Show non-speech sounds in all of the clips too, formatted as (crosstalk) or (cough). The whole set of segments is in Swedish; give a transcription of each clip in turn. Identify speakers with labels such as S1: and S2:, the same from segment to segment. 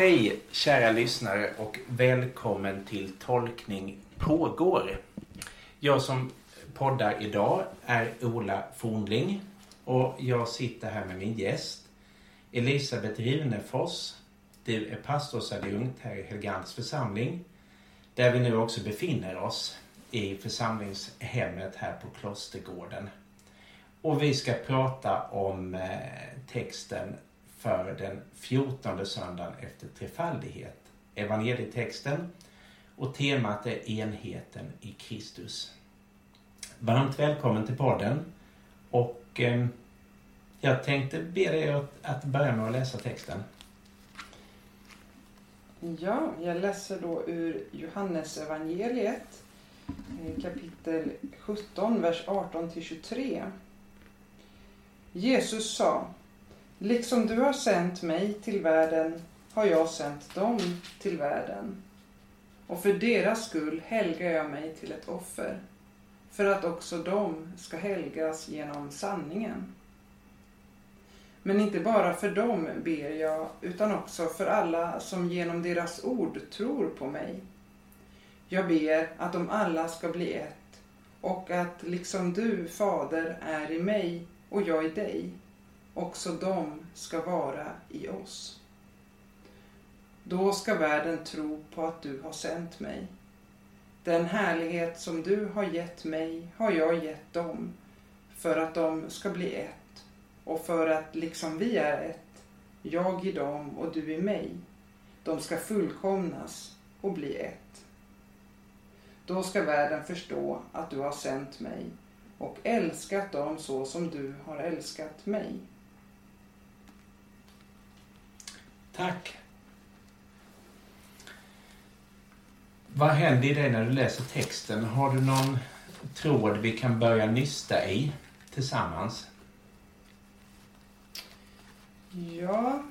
S1: Hej kära lyssnare och välkommen till Tolkning pågår. Jag som poddar idag är Ola Fornling och jag sitter här med min gäst Elisabeth Runefors. Du är pastorsadjunkt här i Helgands församling där vi nu också befinner oss i församlingshemmet här på Klostergården. Och vi ska prata om eh, texten för den fjortonde söndagen efter trefaldighet. Evangelietexten och temat är enheten i Kristus. Varmt välkommen till podden och eh, jag tänkte be dig att, att börja med att läsa texten.
S2: Ja, jag läser då ur Johannes evangeliet eh, kapitel 17, vers 18 till 23. Jesus sa Liksom du har sänt mig till världen har jag sänt dem till världen. Och för deras skull helgar jag mig till ett offer, för att också de ska helgas genom sanningen. Men inte bara för dem ber jag, utan också för alla som genom deras ord tror på mig. Jag ber att de alla ska bli ett och att liksom du, Fader, är i mig och jag i dig, också de ska vara i oss. Då ska världen tro på att du har sänt mig. Den härlighet som du har gett mig har jag gett dem för att de ska bli ett och för att liksom vi är ett, jag i dem och du i mig, de ska fullkomnas och bli ett. Då ska världen förstå att du har sänt mig och älskat dem så som du har älskat mig.
S1: Tack. Vad händer i dig när du läser texten? Har du någon tråd vi kan börja nysta i tillsammans?
S2: Ja.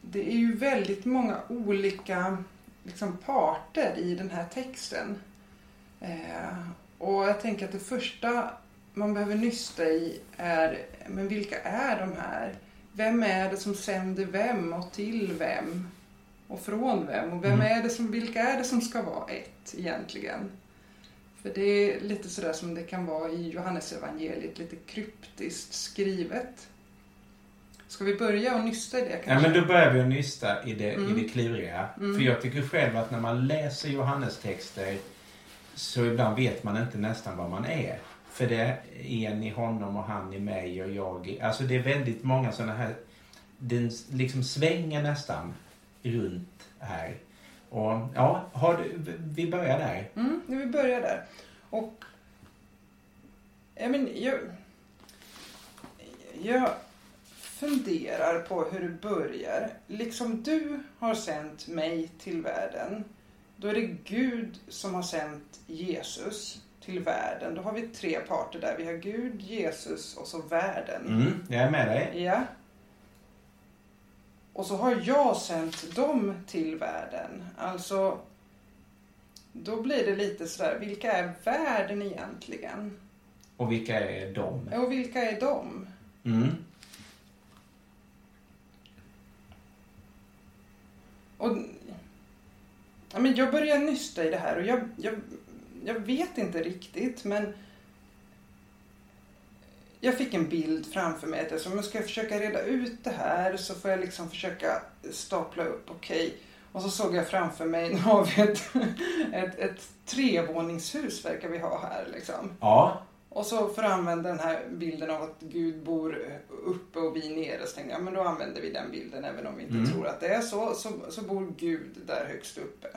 S2: Det är ju väldigt många olika liksom, parter i den här texten. Eh, och jag tänker att det första man behöver nysta i är, men vilka är de här? Vem är det som sänder vem och till vem? Och från vem? Och vem
S1: Mm.
S2: är det som, vilka är det som ska vara ett egentligen? För det är lite sådär som det kan vara i Johannesevangeliet, lite kryptiskt skrivet. Ska vi börja och nysta i det kanske?
S1: Ja, men då börjar vi att nysta i det,
S2: Mm.
S1: i det kluriga.
S2: Mm.
S1: För jag tycker själv att när man läser Johannestexter så ibland vet man inte nästan vad man är. För det är en i honom och han i mig och jag i... Alltså det är väldigt många sådana här... Den liksom svänger nästan runt här. Och ja, har du, vi börjar där.
S2: Mm, vi börjar där. Och jag, men, jag, jag funderar på hur det börjar. Liksom du har sänt mig till världen. Då är det Gud som har sänt Jesus till världen. Då har vi tre parter där. Vi har Gud, Jesus och så världen.
S1: Mm, jag är med dig.
S2: Ja. Och så har jag sänt dem till världen. Alltså, då blir det lite sådär, vilka är världen egentligen?
S1: Och vilka är de?
S2: Och vilka är de?
S1: Mm.
S2: Och, ja, men jag börjar nysta i det här och jag, jag, jag vet inte riktigt men jag fick en bild framför mig att jag sa, men ska jag försöka reda ut det här så får jag liksom försöka stapla upp, okej. Och så såg jag framför mig, nu har vi ett, (laughs) ett, ett trevåningshus verkar vi ha här liksom.
S1: Ja.
S2: Och så för att använda den här bilden av att Gud bor uppe och vi nere så tänkte jag, men då använder vi den bilden även om vi inte
S1: Mm.
S2: tror att det är så, så. Så bor Gud där högst uppe.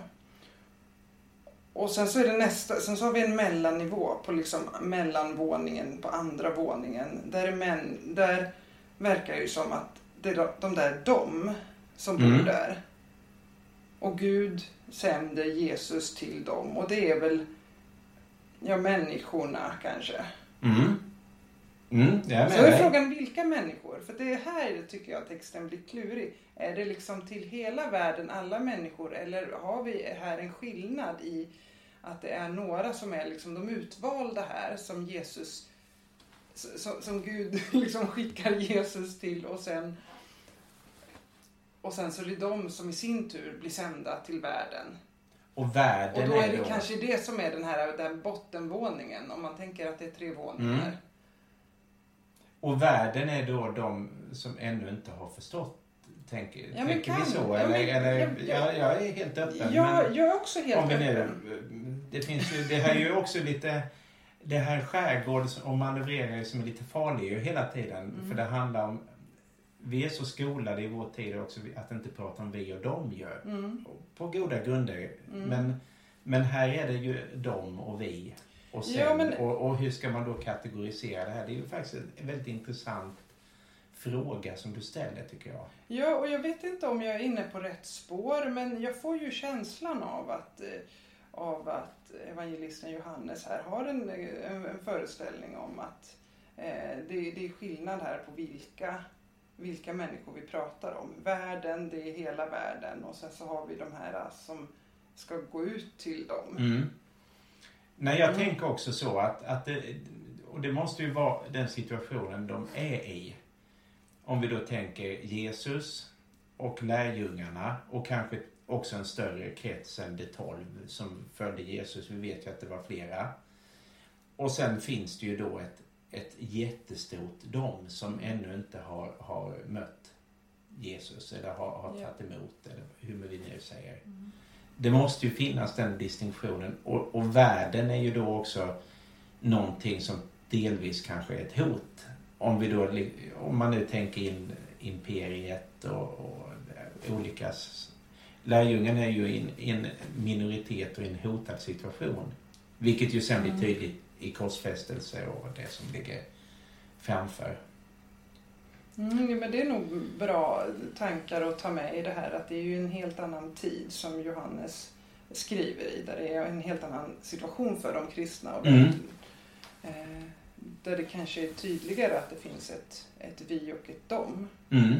S2: Och sen så är det nästa, sen så har vi en mellannivå på liksom mellanvåningen på andra våningen. Där, är män, där verkar det ju som att det är de, där de som bor
S1: Mm.
S2: där. Och Gud sänder Jesus till dem och det är väl ja, människorna kanske.
S1: Mm. Mm, jag är
S2: Så är frågan vilka människor? För det här tycker jag texten blir klurig. Är det liksom till hela världen, alla människor? Eller har vi här en skillnad i att det är några som är liksom de utvalda här som Jesus som, som Gud (laughs) liksom skickar Jesus till och sen och sen så är det de som i sin tur blir sända till världen.
S1: Och världen
S2: Och då är det
S1: då...
S2: kanske det som är den här den bottenvåningen, om man tänker att det är tre våningar.
S1: Mm. Och världen är då de som ännu inte har förstått. Tänker,
S2: Ja,
S1: tänker vi
S2: kan-
S1: så?
S2: ja,
S1: eller,
S2: men-
S1: eller,
S2: ja,
S1: ja, jag är helt öppen.
S2: Jag, jag är också helt
S1: om vi nu,
S2: öppen.
S1: det finns ju, det här är ju också lite... Det här skärgårds och manövreringar som är lite farliga ju hela tiden.
S2: Mm.
S1: För det handlar om... Vi är så skolade i vår tid också att inte prata om vi och dem gör.
S2: Mm.
S1: På goda grunder.
S2: Mm.
S1: Men, men här är det ju dem och vi. Och, sen,
S2: Ja, men-
S1: och, och hur ska man då kategorisera det här? Det är ju faktiskt en väldigt intressant fråga som du ställer tycker jag.
S2: Ja, och jag vet inte om jag är inne på rätt spår, men jag får ju känslan av att, eh, av att evangelisten Johannes här har en, en, en föreställning om att eh, det, det är skillnad här på vilka, vilka människor vi pratar om. Världen, det är hela världen och sen så har vi de här som ska gå ut till dem.
S1: Mm. Nej, jag
S2: Mm.
S1: tänker också så att, att det, och det måste ju vara den situationen de är i. Om vi då tänker Jesus och lärjungarna och kanske också en större krets än de tolv som följde Jesus. Vi vet ju att det var flera. Och sen finns det ju då ett, ett jättestort dom som ännu inte har, har mött Jesus eller har, har tagit emot eller hur vi nu säger. Det måste ju finnas den distinktionen och, och världen är ju då också någonting som delvis kanske är ett hot. Om vi då, om man nu tänker in imperiet och, och olika... Lärjungen är ju i en, i en minoritet och i en hotad situation. Vilket ju sen blir
S2: Mm.
S1: tydligt i korsfästelse och det som ligger framför.
S2: Mm, men det är nog bra tankar att ta med i det här att det är ju en helt annan tid som Johannes skriver i. Där det är en helt annan situation för de kristna. Och där,
S1: Mm.
S2: eh, där det kanske är tydligare att det finns ett, ett vi och ett dom.
S1: Mm.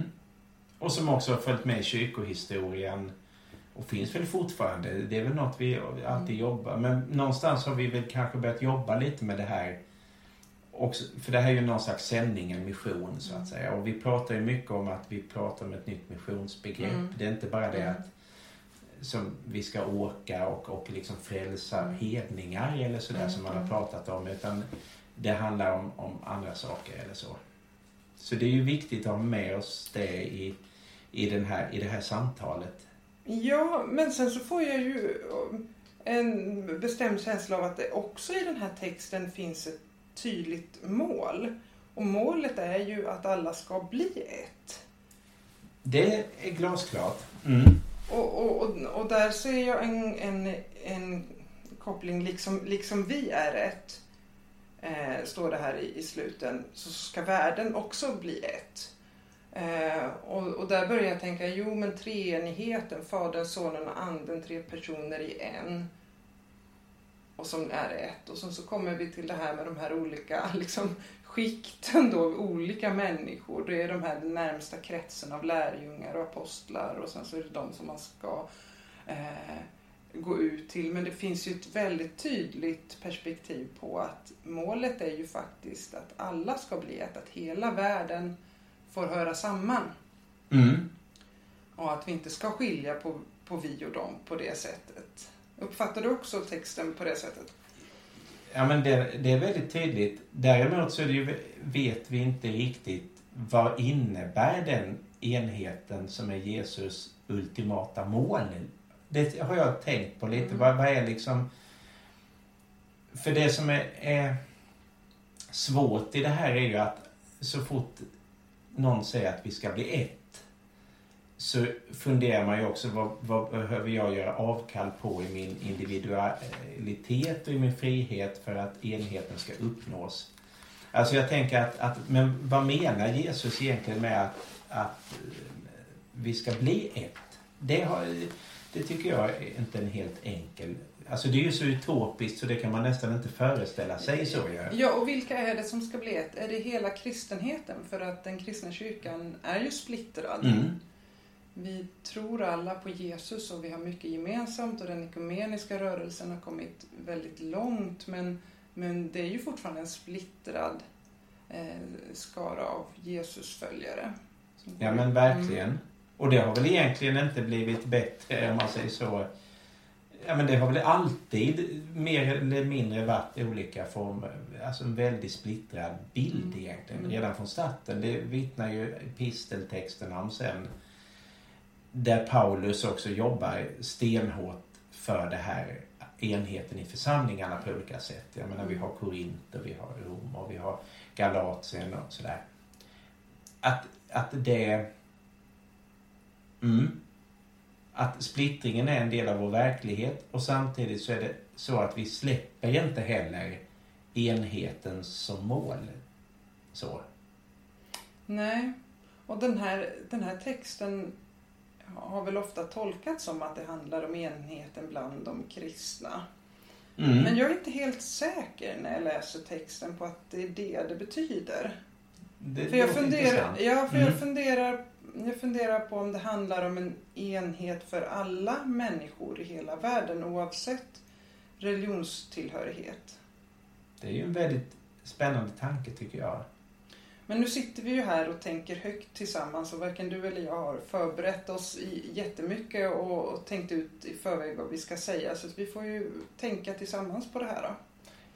S1: Och som också har följt med i kyrkohistorien och finns väl fortfarande. Det är väl något vi alltid jobbar Men någonstans har vi väl kanske börjat jobba lite med det här. Också, för det här är ju någon slags sändning, en mission så att säga. Och vi pratar ju mycket om att vi pratar om ett nytt missionsbegrepp.
S2: Mm.
S1: Det är inte bara det
S2: Mm.
S1: att som vi ska åka och, och liksom frälsa
S2: Mm.
S1: hedningar eller sådär
S2: Mm,
S1: som man har
S2: mm.
S1: pratat om. Utan det handlar om, om andra saker eller så. Så det är ju viktigt att ha med oss det i, i, den här, i det här samtalet.
S2: Ja, men sen så får jag ju en bestämd känsla av att det också i den här texten finns ett tydligt mål. Och målet är ju att alla ska bli ett.
S1: Det är glasklart. Mm.
S2: Och, och, och, och där ser jag en, en, en koppling, liksom, liksom vi är ett, eh, står det här i, i sluten, så ska världen också bli ett. Eh, och, och där börjar jag tänka, jo men treenigheten, Fadern, Sonen och Anden, tre personer i en. Och som är ett. Och sen så kommer vi till det här med de här olika (laughs) liksom, skikten då, av olika människor. Det är de här närmsta kretsen av lärjungar och apostlar och sen så är det de som man ska eh, gå ut till. Men det finns ju ett väldigt tydligt perspektiv på att målet är ju faktiskt att alla ska bli ett, att hela världen får höra samman.
S1: Mm.
S2: Och att vi inte ska skilja på, på vi och dem på det sättet. Uppfattar du också texten på det sättet?
S1: Ja, men det, det är väldigt tydligt. Däremot så ju, vet vi inte riktigt vad innebär den enheten som är Jesus ultimata mål. Det har jag tänkt på lite.
S2: Mm.
S1: Vad, vad är liksom... För det som är, är svårt i det här är ju att så fort någon säger att vi ska bli ett så funderar man ju också vad, vad behöver jag göra avkall på i min individualitet och i min frihet för att enheten ska uppnås. Alltså jag tänker att, att men vad menar Jesus egentligen med att, att eh, vi ska bli ett? Det, har, det tycker jag är inte en helt enkel... Alltså det är ju så utopiskt så det kan man nästan inte föreställa sig så ju.
S2: Ja, och vilka är det som ska bli ett? Är det hela kristenheten? För att den kristna kyrkan är ju splittrad.
S1: Mm.
S2: Vi tror alla på Jesus och vi har mycket gemensamt och den ekumeniska rörelsen har kommit väldigt långt men, men det är ju fortfarande en splittrad eh, skara av Jesusföljare.
S1: Ja men verkligen. Mm. Och det har väl egentligen inte blivit bättre om man säger så. Ja men det har väl alltid mer eller mindre varit olika former. Alltså en väldigt splittrad bild mm. egentligen. Mm. Redan från starten. Det vittnar ju episteltexterna om sen. Där Paulus också jobbar stenhårt för det här enheten i församlingarna på olika sätt. Jag menar vi har Korint och vi har Rom och vi har Galatien och sådär. Att, att det... Mm, att splittringen är en del av vår verklighet och samtidigt så är det så att vi släpper inte heller enheten som mål. Så.
S2: Nej, och den här, den här texten har väl ofta tolkats som att det handlar om enheten bland de kristna. Mm. Men jag är inte helt säker när jag läser texten på att det är det det betyder.
S1: Det för jag funderar,
S2: ja, för mm. jag, funderar, jag funderar på om det handlar om en enhet för alla människor i hela världen oavsett religionstillhörighet.
S1: Det är ju en väldigt spännande tanke tycker jag.
S2: Men nu sitter vi ju här och tänker högt tillsammans och varken du eller jag har förberett oss jättemycket och tänkt ut i förväg vad vi ska säga. Så vi får ju tänka tillsammans på det här då.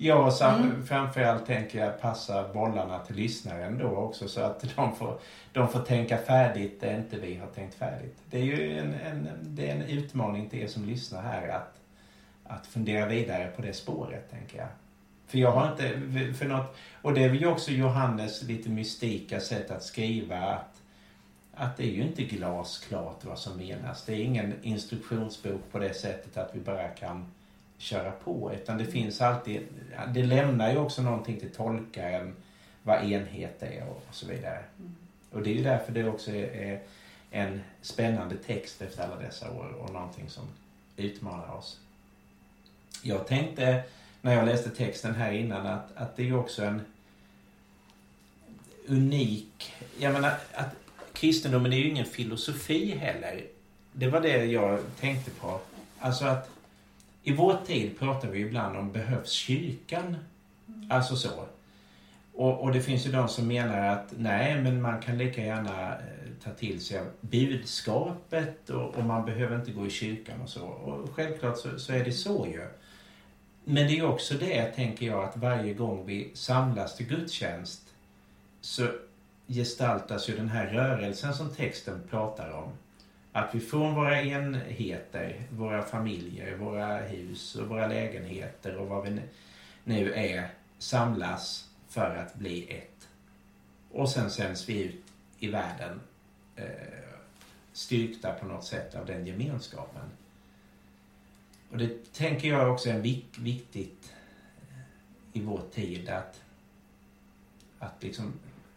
S1: Ja, så mm. framförallt tänker jag passa bollarna till lyssnaren då också så att de får, de får tänka färdigt där inte vi har tänkt färdigt. Det är ju en, en, det är en utmaning till er som lyssnar här att, att fundera vidare på det spåret, tänker jag. För jag har inte, för något, och det är ju också Johannes lite mystika sätt att skriva att, att det är ju inte glasklart vad som menas. Det är ingen instruktionsbok på det sättet att vi bara kan köra på utan det finns alltid, det lämnar ju också någonting till tolkaren vad enhet är och, så vidare. Mm. Och det är ju därför det också är, är en spännande text efter alla dessa år och någonting som utmanar oss. Jag tänkte när jag läste texten här innan att, att det är också en unik... Jag menar att kristendomen är ju ingen filosofi heller. Det var det jag tänkte på. Alltså att i vår tid pratar vi ibland om behövs kyrkan? Alltså så. Och, och, det finns ju de som menar att nej, men man kan lika gärna eh, ta till sig av budskapet och, och, man behöver inte gå i kyrkan och så. Och självklart så, så är det så ju. Men det är också det, tänker jag, att varje gång vi samlas till gudstjänst så gestaltas ju den här rörelsen som texten pratar om. Att vi från våra enheter, våra familjer, våra hus och våra lägenheter och vad vi nu är samlas för att bli ett. Och sen sänds vi ut i världen eh, styrkta på något sätt av den gemenskapen. Och det tänker jag också är vik viktigt i vår tid att, att, liksom,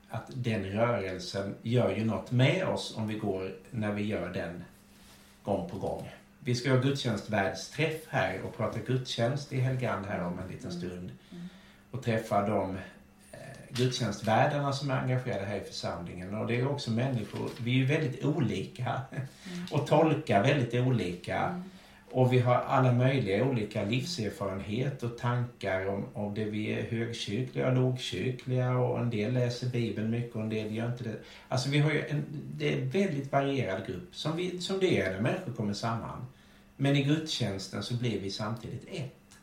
S1: att den rörelsen gör ju något med oss om vi går när vi gör den gång på gång. Vi ska ha gudstjänstvärdsträff här och prata gudstjänst i Helgand här om en liten mm. stund. Mm. Och träffa de eh, gudstjänstvärdarna som är engagerade här i församlingen. Och det är också människor, vi är ju väldigt olika mm. (laughs) och tolkar väldigt olika. Och vi har alla möjliga olika livserfarenhet och tankar om, om det vi är högkyrkliga och lågkyrkliga och en del läser Bibeln mycket och en del gör inte det. Alltså vi har ju en, det är en väldigt varierad grupp som, vi, som det är när människor kommer samman. Men i gudstjänsten så blir vi samtidigt ett.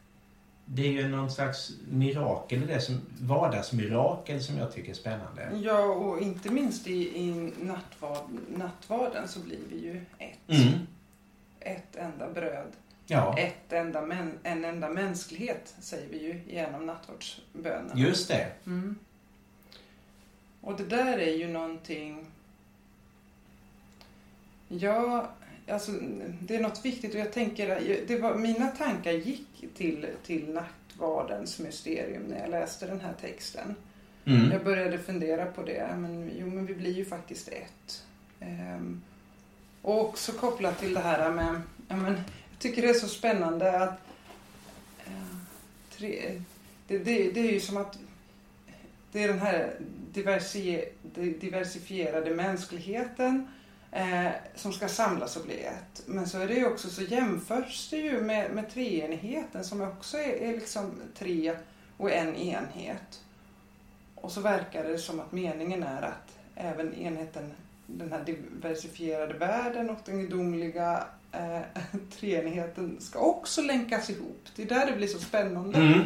S1: Det är ju någon slags mirakel, det som, vardagsmirakel som jag tycker är spännande.
S2: Ja, och inte minst i, i nattvard, nattvarden så blir vi ju ett.
S1: Mm
S2: ett enda bröd.
S1: Ja.
S2: Ett enda men, en enda mänsklighet säger vi ju genom nattvardsbönen.
S1: Just det.
S2: Mm. Och det där är ju någonting... Ja, alltså det är något viktigt och jag tänker, det var, mina tankar gick till, till nattvardens mysterium när jag läste den här texten. Mm. Jag började fundera på det, men jo men vi blir ju faktiskt ett. Um, och också kopplat till det här med, ja, men, jag tycker det är så spännande att eh, tre, det, det, det, är ju som att det är den här diversifierade mänskligheten eh, som ska samlas och bli ett. Men så är det ju också så jämförs det ju med, med treenigheten som också är, är liksom tre och en enhet. Och så verkar det som att meningen är att även enheten, den här diversifierade världen och den gudomliga eh, (laughs) treenigheten ska också länkas ihop. Det är där det blir så spännande.
S1: Mm.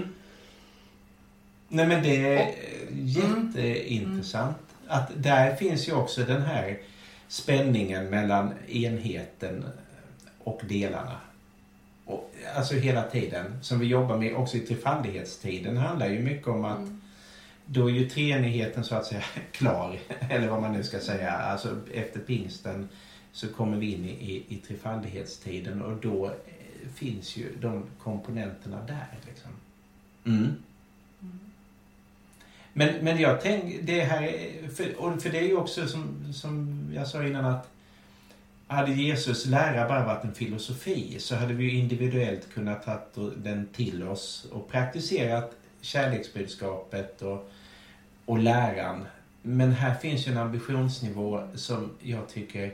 S1: Nej men det är jätteintressant. Att där finns ju också den här spänningen mellan enheten och delarna. Och, alltså hela tiden. Som vi jobbar med också i trefaldighetstiden handlar ju mycket om att
S2: Mm.
S1: Då är ju treenigheten så att säga (laughs) klar. Eller vad man nu ska säga. Alltså efter pingsten så kommer vi in i, i, i trefaldighetstiden och då eh, finns ju de komponenterna där. Liksom. Mm. Men, men jag tänker, det här, är- för, för det är ju också som, som jag sa innan att hade Jesus lära bara varit en filosofi så hade vi ju individuellt kunnat ta den till oss och praktiserat kärleksbudskapet och, och läran. Men här finns ju en ambitionsnivå som jag tycker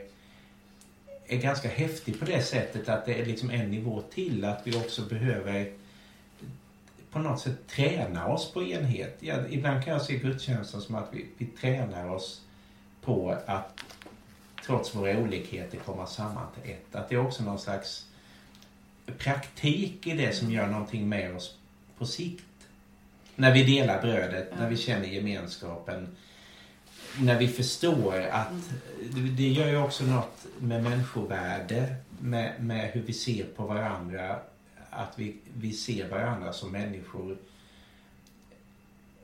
S1: är ganska häftig på det sättet att det är liksom en nivå till. Att vi också behöver på något sätt träna oss på enhet. Ja, ibland kan jag se gudstjänsten som att vi, vi tränar oss på att trots våra olikheter komma samman till ett. Att det är också någon slags praktik i det som gör någonting med oss på sikt. När vi delar brödet,
S2: Ja.
S1: när vi känner gemenskapen. När vi förstår att det- det gör ju också något med människovärde, med, med hur vi ser på varandra. Att vi, vi ser varandra som människor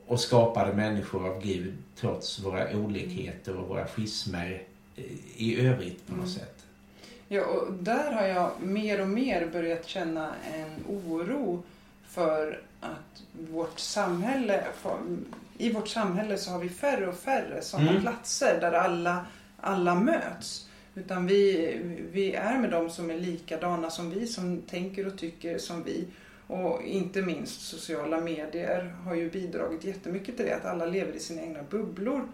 S1: och skapade människor av Gud trots våra olikheter och våra schismer eh, i övrigt på något
S2: Mm.
S1: sätt.
S2: Ja, och där har jag mer och mer börjat känna en oro för att vårt samhälle, i vårt samhälle så har vi färre och färre sådana
S1: Mm.
S2: platser där alla, alla möts. Utan vi, vi är med dem som är likadana som vi, som tänker och tycker som vi. Och inte minst sociala medier har ju bidragit jättemycket till det, att alla lever i sina egna bubblor.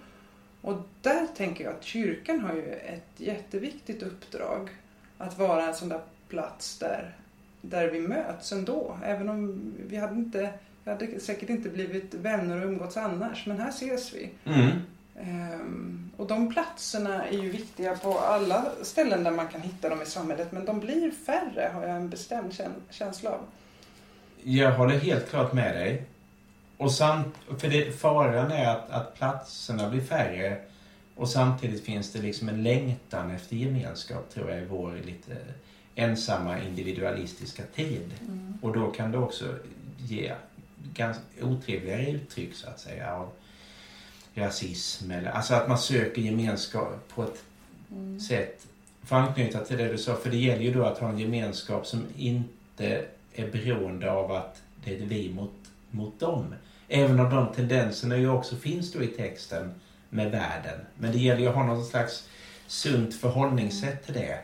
S2: Och där tänker jag att kyrkan har ju ett jätteviktigt uppdrag. Att vara en sån där plats där, där vi möts ändå. Även om vi hade, inte, vi hade säkert inte blivit vänner och umgåtts annars. Men här ses vi.
S1: Mm.
S2: Ehm, och de platserna är ju viktiga på alla ställen där man kan hitta dem i samhället. Men de blir färre har jag en bestämd kän- känsla av.
S1: Jag håller helt klart med dig. Och samt, för det, faran är att, att platserna blir färre och samtidigt finns det liksom en längtan efter gemenskap tror jag i vår lite ensamma individualistiska tid. Och då kan det också ge ganska otrevligare uttryck så att säga av rasism eller alltså att man söker gemenskap på ett
S2: Mm.
S1: sätt för att anknyta till det du sa, för det gäller ju då att ha en gemenskap som inte är beroende av att det är vi mot, mot dem. Även om de tendenserna ju också finns då i texten med världen. Men det gäller ju att ha någon slags sunt förhållningssätt till det.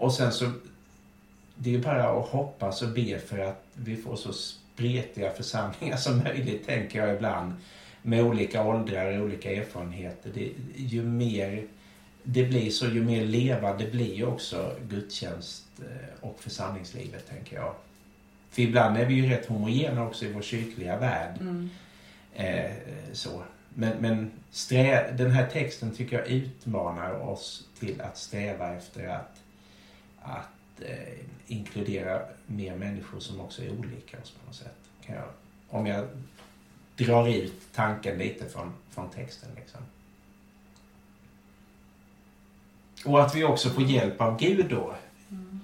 S1: Och sen så, det är bara att hoppas och be för att vi får så spretiga församlingar som möjligt, tänker jag ibland med olika åldrar och olika erfarenheter. Det, ju mer det blir så, ju mer levande blir också gudstjänst eh, och församlingslivet, tänker jag. För ibland är vi ju rätt homogena också i vår kyrkliga värld.
S2: Mm.
S1: Eh, så. Men, men strä, den här texten tycker jag utmanar oss till att sträva efter att, att eh, inkludera mer människor som också är olika oss på något sätt. Kan jag, om jag drar ut tanken lite från, från texten. Liksom. Och att vi också får hjälp av Gud då.
S2: Mm.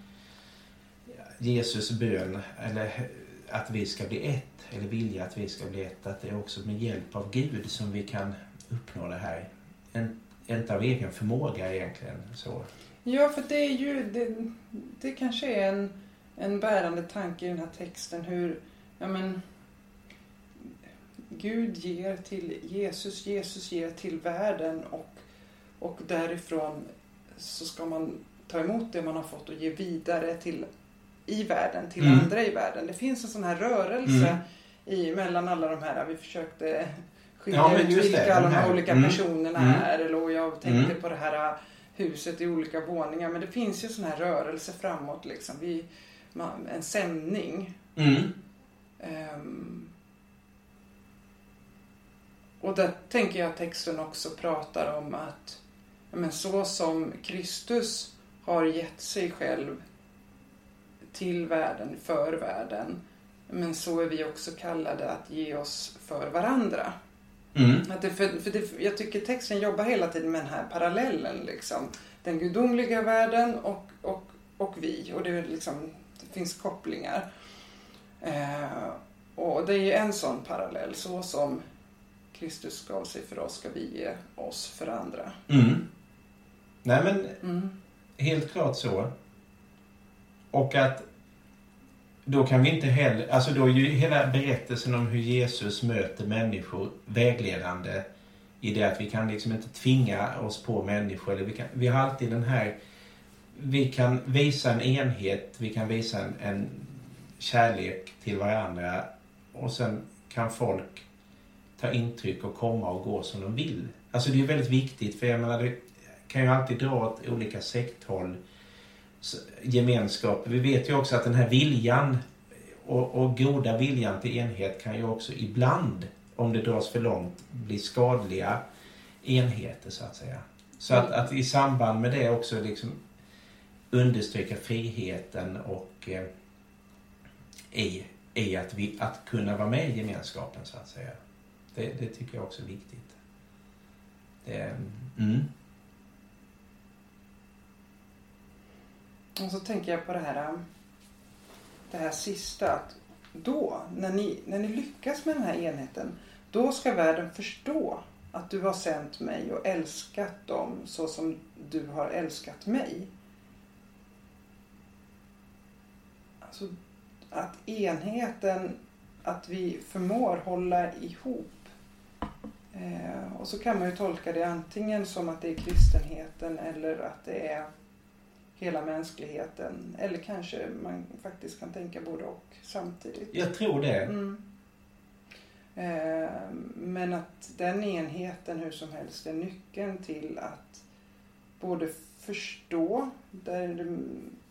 S1: Jesus bön, eller att vi ska bli ett, eller vilja att vi ska bli ett, att det är också med hjälp av Gud som vi kan uppnå det här. En, inte av egen förmåga egentligen. Så.
S2: Ja, för det är ju, det, det kanske är en, en bärande tanke i den här texten hur, ja men, Gud ger till Jesus, Jesus ger till världen och, och därifrån så ska man ta emot det man har fått och ge vidare till, i världen, till
S1: Mm.
S2: andra i världen. Det finns en sån här rörelse
S1: Mm.
S2: i, mellan alla de här, vi försökte skilja
S1: Ja,
S2: ut vilka alla
S1: de
S2: här olika
S1: Mm.
S2: personerna
S1: Mm.
S2: är. Eller, och jag tänkte
S1: Mm.
S2: på det här huset i olika våningar. Men det finns ju sån här rörelse framåt liksom. Vi, man, en sändning.
S1: Mm.
S2: Ehm, och där tänker jag att texten också pratar om att men så som Kristus har gett sig själv till världen, för världen, men så är vi också kallade att ge oss för varandra.
S1: Mm.
S2: Att det, för, för det, jag tycker texten jobbar hela tiden med den här parallellen. Liksom. Den gudomliga världen och, och, och vi. Och det, liksom, det finns kopplingar. Eh, och det är ju en sån parallell. Så som Kristus gav sig för oss ska vi ge oss för andra.
S1: Mm. Nej men
S2: Mm.
S1: helt klart så. Och att då kan vi inte heller, alltså då är ju hela berättelsen om hur Jesus möter människor vägledande i det att vi kan liksom inte tvinga oss på människor. Eller vi, kan, vi har alltid den här, vi kan visa en enhet, vi kan visa en, en kärlek till varandra och sen kan folk ta intryck och komma och gå som de vill. Alltså det är ju väldigt viktigt för jag menar det kan ju alltid dra åt olika sekthåll gemenskap. Vi vet ju också att den här viljan och, och goda viljan till enhet kan ju också ibland, om det dras för långt, bli skadliga enheter så att säga. Så att, att i samband med det också liksom understryka friheten och eh, i, i att, vi, att kunna vara med i gemenskapen så att säga. Det, det tycker jag också är viktigt. Det, mm.
S2: Och så tänker jag på det här, um, det här sista. Att då, när ni, när ni lyckas med den här enheten, då ska världen förstå att du har sänt mig och älskat dem så som du har älskat mig. Alltså att enheten, att vi förmår hålla ihop. Eh, och så kan man ju tolka det antingen som att det är kristenheten eller att det är hela mänskligheten. Eller kanske man faktiskt kan tänka både och samtidigt.
S1: Jag tror det.
S2: Mm. Eh, men att den enheten hur som helst är nyckeln till att både förstå, där det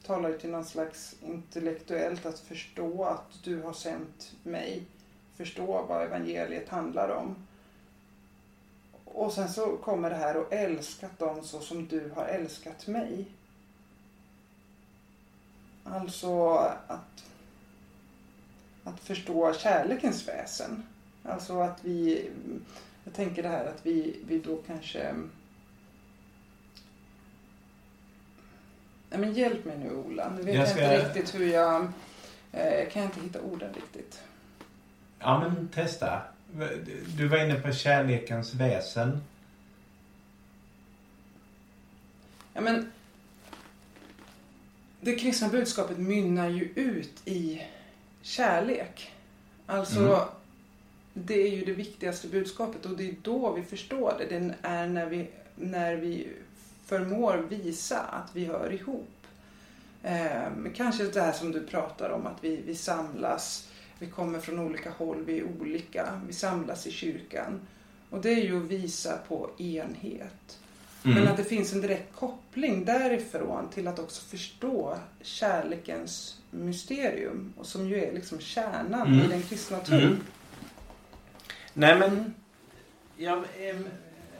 S2: talar till någon slags intellektuellt, att förstå att du har sänt mig. Förstå vad evangeliet handlar om. Och sen så kommer det här och älskat dem så som du har älskat mig. Alltså att, att förstå kärlekens väsen. Alltså att vi, jag tänker det här att vi, vi då kanske Nej, men hjälp mig nu Ola. Nu vet
S1: Jag
S2: jag,
S1: ska-
S2: inte riktigt hur jag... Eh, kan jag inte hitta orden riktigt.
S1: Ja, men testa. Du var inne på kärlekens väsen.
S2: Ja, men, det kristna budskapet mynnar ju ut i kärlek. Alltså,
S1: Mm.
S2: det är ju det viktigaste budskapet och det är då vi förstår det. Det är när vi, när vi förmår visa att vi hör ihop. Ehm, kanske det här som du pratar om, att vi, vi samlas, vi kommer från olika håll, vi är olika, vi samlas i kyrkan. Och det är ju att visa på enhet.
S1: Mm.
S2: Men att det finns en direkt koppling därifrån till att också förstå kärlekens mysterium. Och som ju är liksom kärnan
S1: Mm.
S2: i den kristna tron.
S1: Mm. Nej, men
S2: Mm.
S1: jag är,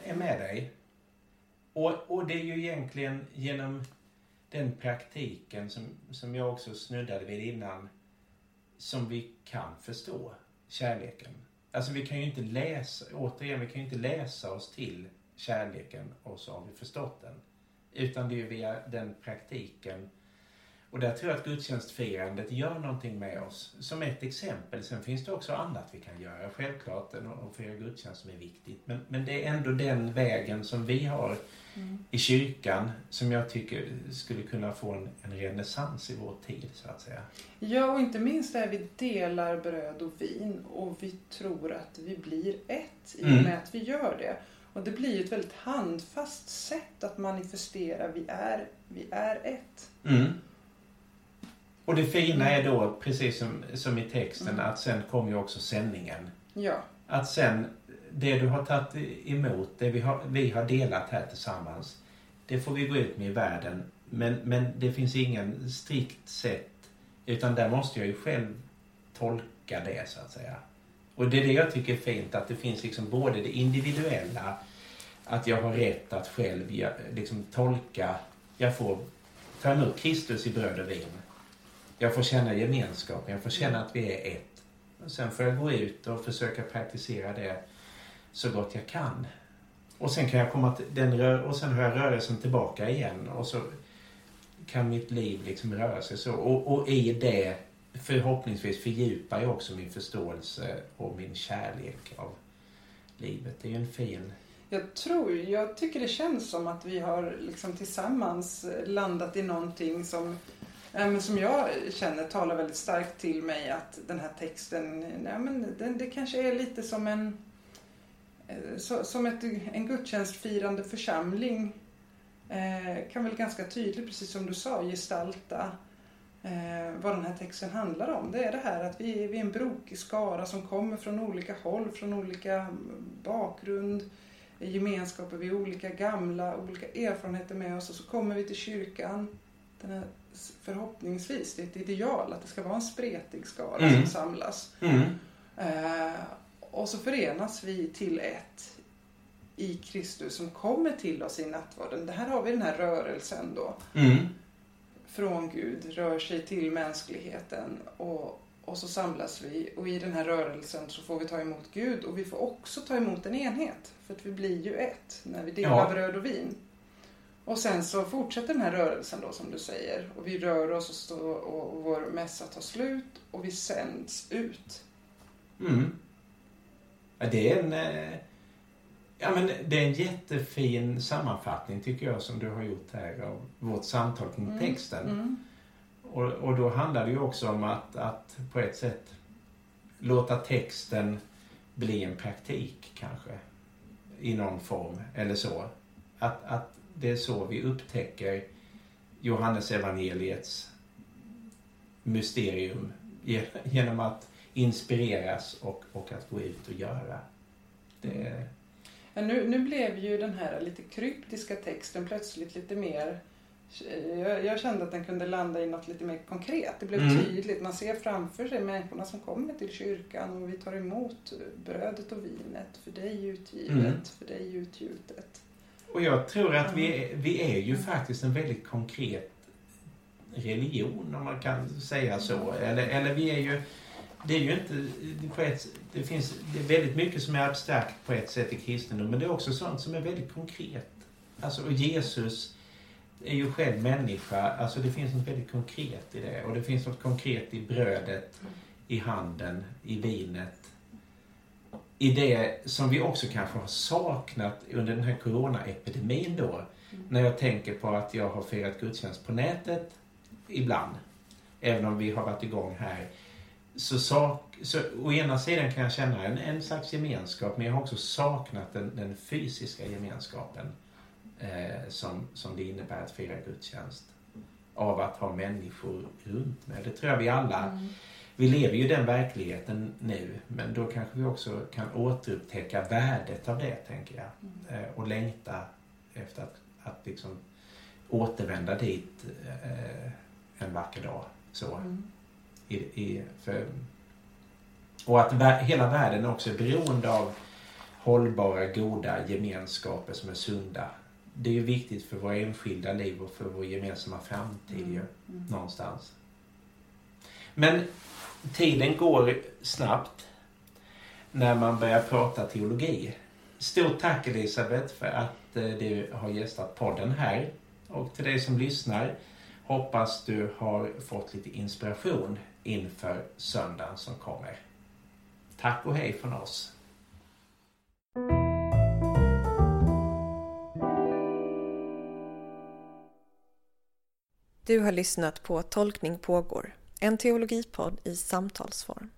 S1: är med dig. Och, och det är ju egentligen genom den praktiken som, som jag också snuddade vid innan som vi kan förstå kärleken. Alltså vi kan ju inte läsa, återigen, vi kan ju inte läsa oss till kärleken och så har vi förstått den. Utan det är ju via den praktiken. Och där tror jag att gudstjänstfirandet gör någonting med oss. Som ett exempel. Sen finns det också annat vi kan göra. Självklart att fira gudstjänst som är viktigt. Men, men det är ändå den vägen som vi har
S2: Mm.
S1: i kyrkan som jag tycker skulle kunna få en, en renässans i vår tid så att säga.
S2: Ja, och inte minst där vi delar bröd och vin och vi tror att vi blir ett i och
S1: Mm.
S2: med att vi gör det. Och det blir ju ett väldigt handfast sätt att manifestera vi är, vi är ett.
S1: Mm. Och det fina är då, precis som, som i texten,
S2: Mm.
S1: att sen kommer ju också sändningen.
S2: Ja,
S1: Att sen, det du har tagit emot, det vi har, vi har delat här tillsammans, det får vi gå ut med i världen. Men, men det finns ingen strikt sätt, utan där måste jag ju själv tolka det så att säga. Och det är det jag tycker är fint, att det finns liksom både det individuella, att jag har rätt att själv liksom tolka, jag får ta emot Kristus i bröd och vin. Jag får känna gemenskapen, jag får känna att vi är ett. Och sen får jag gå ut och försöka praktisera det så gott jag kan. Och sen kan jag komma till den rör och sen har jag rörelsen tillbaka igen och så kan mitt liv liksom röra sig så. Och, och i det förhoppningsvis fördjupar jag också min förståelse och min kärlek av livet. Det är ju en fin...
S2: Jag tror, jag tycker det känns som att vi har liksom tillsammans landat i någonting som men som jag känner talar väldigt starkt till mig att den här texten, ja, men den, det kanske är lite som en eh, så, som ett, en gudstjänstfirande församling eh, kan väl ganska tydligt, precis som du sa, gestalta eh, vad den här texten handlar om. Det är det här att vi, vi är en brokig skara som kommer från olika håll, från olika bakgrund, gemenskaper, vi är olika gamla, olika erfarenheter med oss och så kommer vi till kyrkan. Den här, förhoppningsvis, det är ett ideal att det ska vara en spretig skara mm. som samlas. Mm. Eh, och så förenas vi till ett i Kristus som kommer till oss i nattvarden. Det här har vi den här rörelsen då. Mm från Gud rör sig till mänskligheten och, och så samlas vi och i den här rörelsen så får vi ta emot Gud och vi får också ta emot en enhet. För att vi blir ju ett när vi delar ja. bröd och vin. Och sen så fortsätter den här rörelsen då som du säger och vi rör oss och, stå, och vår mässa tar slut och vi sänds ut.
S1: Mm. Ja, det är en eh, Ja, men det är en jättefin sammanfattning tycker jag som du har gjort här av vårt samtal kring mm. texten. Mm. Och, och då handlar det ju också om att, att på ett sätt låta texten bli en praktik kanske. I någon form eller så. Att, att det är så vi upptäcker Johannes evangeliets mysterium genom att inspireras och, och att gå ut och göra. Det,
S2: men nu, nu blev ju den här lite kryptiska texten plötsligt lite mer jag, jag, kände att den kunde landa i något lite mer konkret. Det blev mm. tydligt. Man ser framför sig människorna som kommer till kyrkan och vi tar emot brödet och vinet. För dig utgivet, mm. för dig utgjutet.
S1: Och jag tror att vi är, vi är ju faktiskt en väldigt konkret religion om man kan säga så. Mm. Eller, eller vi är ju det är ju inte på ett, det finns det är väldigt mycket som är abstrakt på ett sätt i kristendom men det är också sånt som är väldigt konkret. Alltså och Jesus är ju själv människa, alltså det finns något väldigt konkret i det och det finns något konkret i brödet, i handen, i vinet. I det som vi också kanske har saknat under den här coronaepidemin då. Mm. När jag tänker på att jag har firat gudstjänst på nätet ibland. Även om vi har varit igång här så, sak, så å ena sidan kan jag känna en, en slags gemenskap men jag har också saknat den, den fysiska gemenskapen eh, som, som det innebär att fira gudstjänst. Av att ha människor runt mig. Det tror jag vi alla, mm. vi lever ju den verkligheten nu men då kanske vi också kan återupptäcka värdet av det tänker jag. Mm. Eh, och längta efter att, att liksom återvända dit eh, en vacker dag. Så. Mm. I, i, för, och att hela världen också är beroende av hållbara, goda gemenskaper som är sunda. Det är ju viktigt för våra enskilda liv och för vår gemensamma framtid mm. ju, mm. någonstans. Men tiden går snabbt när man börjar prata teologi. Stort tack Elisabeth för att eh, du har gästat podden här. Och till dig som lyssnar hoppas du har fått lite inspiration inför söndagen som kommer. Tack och hej från oss.
S3: Du har lyssnat på Tolkning pågår, en teologipodd i samtalsform.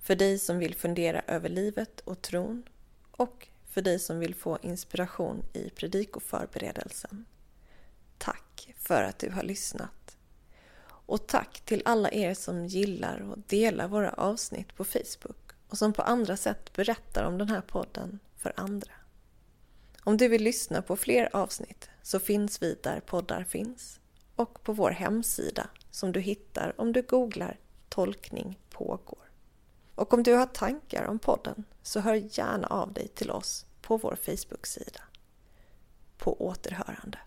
S3: För dig som vill fundera över livet och tron och för dig som vill få inspiration i predikoförberedelsen. Tack för att du har lyssnat. Och tack till alla er som gillar och delar våra avsnitt på Facebook och som på andra sätt berättar om den här podden för andra. Om du vill lyssna på fler avsnitt så finns vi där poddar finns och på vår hemsida som du hittar om du googlar Tolkning pågår. Och om du har tankar om podden så hör gärna av dig till oss på vår Facebook-sida. På återhörande.